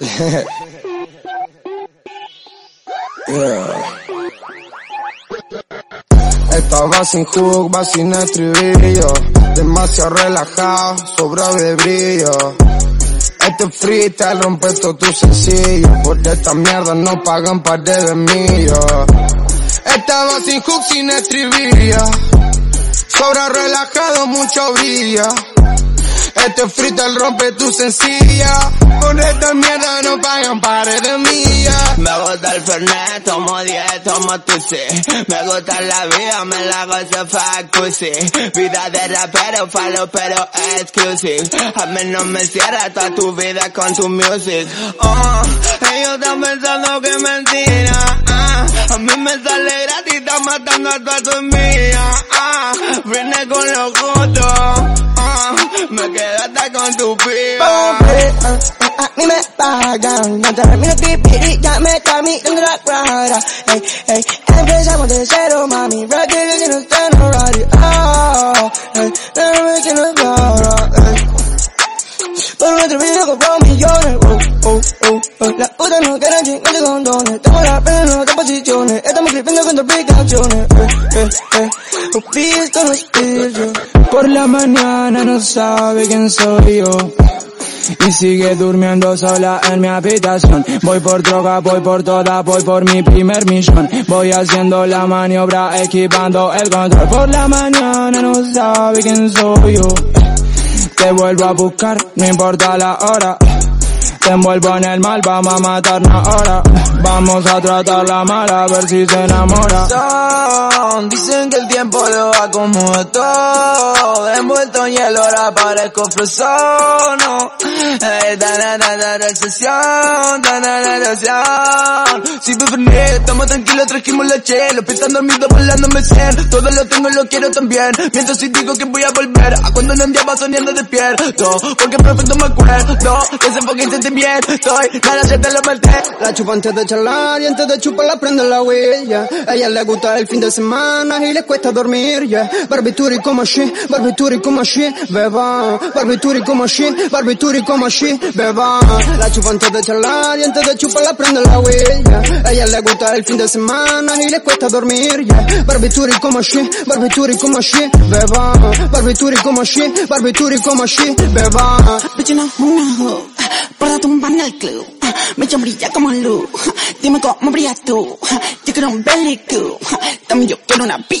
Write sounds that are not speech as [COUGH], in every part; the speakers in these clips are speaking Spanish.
[LAUGHS] Estaba sin hook, va sin estribillo. Demasiado relajado, sobra de brillo. Este freestyle rompe todo tu sencillo. Por esta mierda no pagan par de millos. Estaba sin hook, sin estribillo. Sobra relajado, mucho brillo. Este freestyle rompe tu sencilla. Con esta mierda no pagan pares de millas. Me gusta el fernet, tomo 10, tomo tusi. Me gusta la vida, me la gozo facusi. Vida de rapero, falo pero exclusive. A mí no me cierra toda tu vida con tu music. Oh, ellos están pensando que mentira. Ah, a mí me sale gratis, está matando a toda tu envidia. Ah, viene con los gustos. Me quedaste con tu piba. A mí me pagan, no termino pipi, ya me camino la cuadra. Ey, ey, empezamos de cero, mami, rock que no está Estamos clipiendo con aplicaciones, eh, eh, eh. Oh, esto no es pillo. Por la mañana no sabe quién soy yo. Y sigue durmiendo sola en mi habitación. Voy por droga, voy por toda, voy por mi primer millón. Voy haciendo la maniobra, equipando el control. Por la mañana no sabe quién soy yo. Te vuelvo a buscar, no importa la hora. Te envuelvo en el mal, vamos a matarnos ahora. Vamos a tratarla mal a ver si se enamora. Dicen que el tiempo lo acomoda todo. Envuelto en hielo ahora parezco frozono. Eh, da, da, recesión, da, recesión. Estamos tranquilos, trajimos la chela. Pensando dormido, volando me cien. Todo lo tengo, lo quiero también. Mientras si digo que voy a volver. A cuando no andaba soñando despierto. Porque perfecto me acuerdo. Que ese fucking sentimiento. Estoy, nada se te lo maté. La chupa antes de charlar y antes de chuparla prende la huella. A ella le gusta el fin de semana y le cuesta dormir, ya. Barbituri como así, barbituri como así, beba. Barbituri como así, barbituri como así, beba. La chupa antes de charlar y antes de chuparla prende la huella. A ella le gusta el fin de semana y le cuesta dormir, ya. Barbituri como así, barbituri como así, beba. Barbituri como así, barbituri como así, beba. No una para tumbar el club. Mi chon brilla como luz. Dime cómo brillas tú. Yo quiero un belly cool. También yo quiero una B.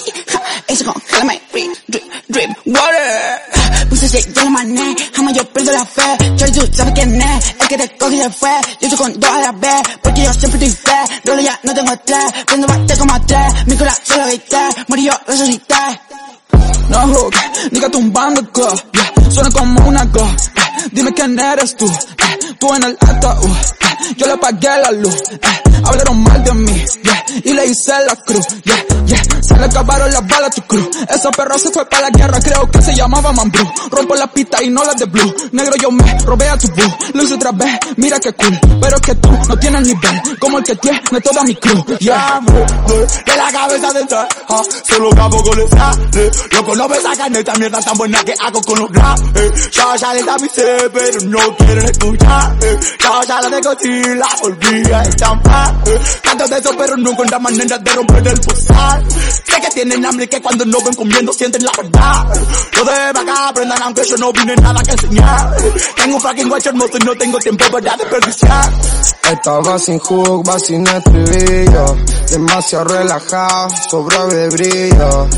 Eso con me drip, drip, drip, ese yo lo mané, jamás yo pierdo la fe. Charlie, tú sabes quién es, el que te coge y se fue. Yo estoy con dos a la vez, porque yo siempre estoy fe. Rolo ya no tengo estrés, prendo bate como tres. Mi corazón solo grité, morí yo resucité. No hook, diga tumbando go, yeah. Suena como una go, yeah. Dime quién eres tú, eh. Tú en el ataúd, eh. Yo le pagué la luz, eh. Hablaron mal de mí. Y le hice la cruz, yeah, yeah. Se le acabaron las balas tu cruz. Esa perro se fue para la guerra, creo que se llamaba Mambrú. Rompo la pista y no la de blue. Negro yo me robé a tu boo. Lo hice otra vez, mira qué cool. Pero es que tú no tienes nivel, como el que tiene toda mi crew, yeah. De la cabeza del tra- ah, solo cabo con el sale. Loco, no me sacan esta mierda tan buena que hago con los rap. Eh. Ya, ya les avisé, pero no quieren escuchar. Eh. Ya, la dejo y la volví a estampar. Eh. De eso, pero no encuentran manera de romper el postal. Sé que tienen hambre que cuando no ven comiendo sienten la verdad. Lo de acá aprendan aunque yo no vine nada que enseñar. Tengo un fucking guacho hermoso y no tengo tiempo para desperdiciar. Estaba sin hook, va sin estribillo. Demasiado relajado, sobra de brillo.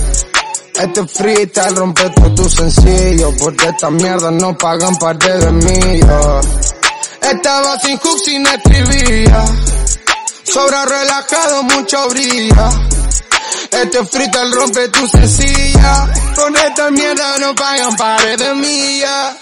Este freestyle rompe todo tu sencillo. Porque esta mierda no pagan par de millos. Estaba sin hook, sin estribillo. Sobra relajado, mucho brilla. Este freestyle rompe tu sencilla. Con esta mierda no pagan pares de millas.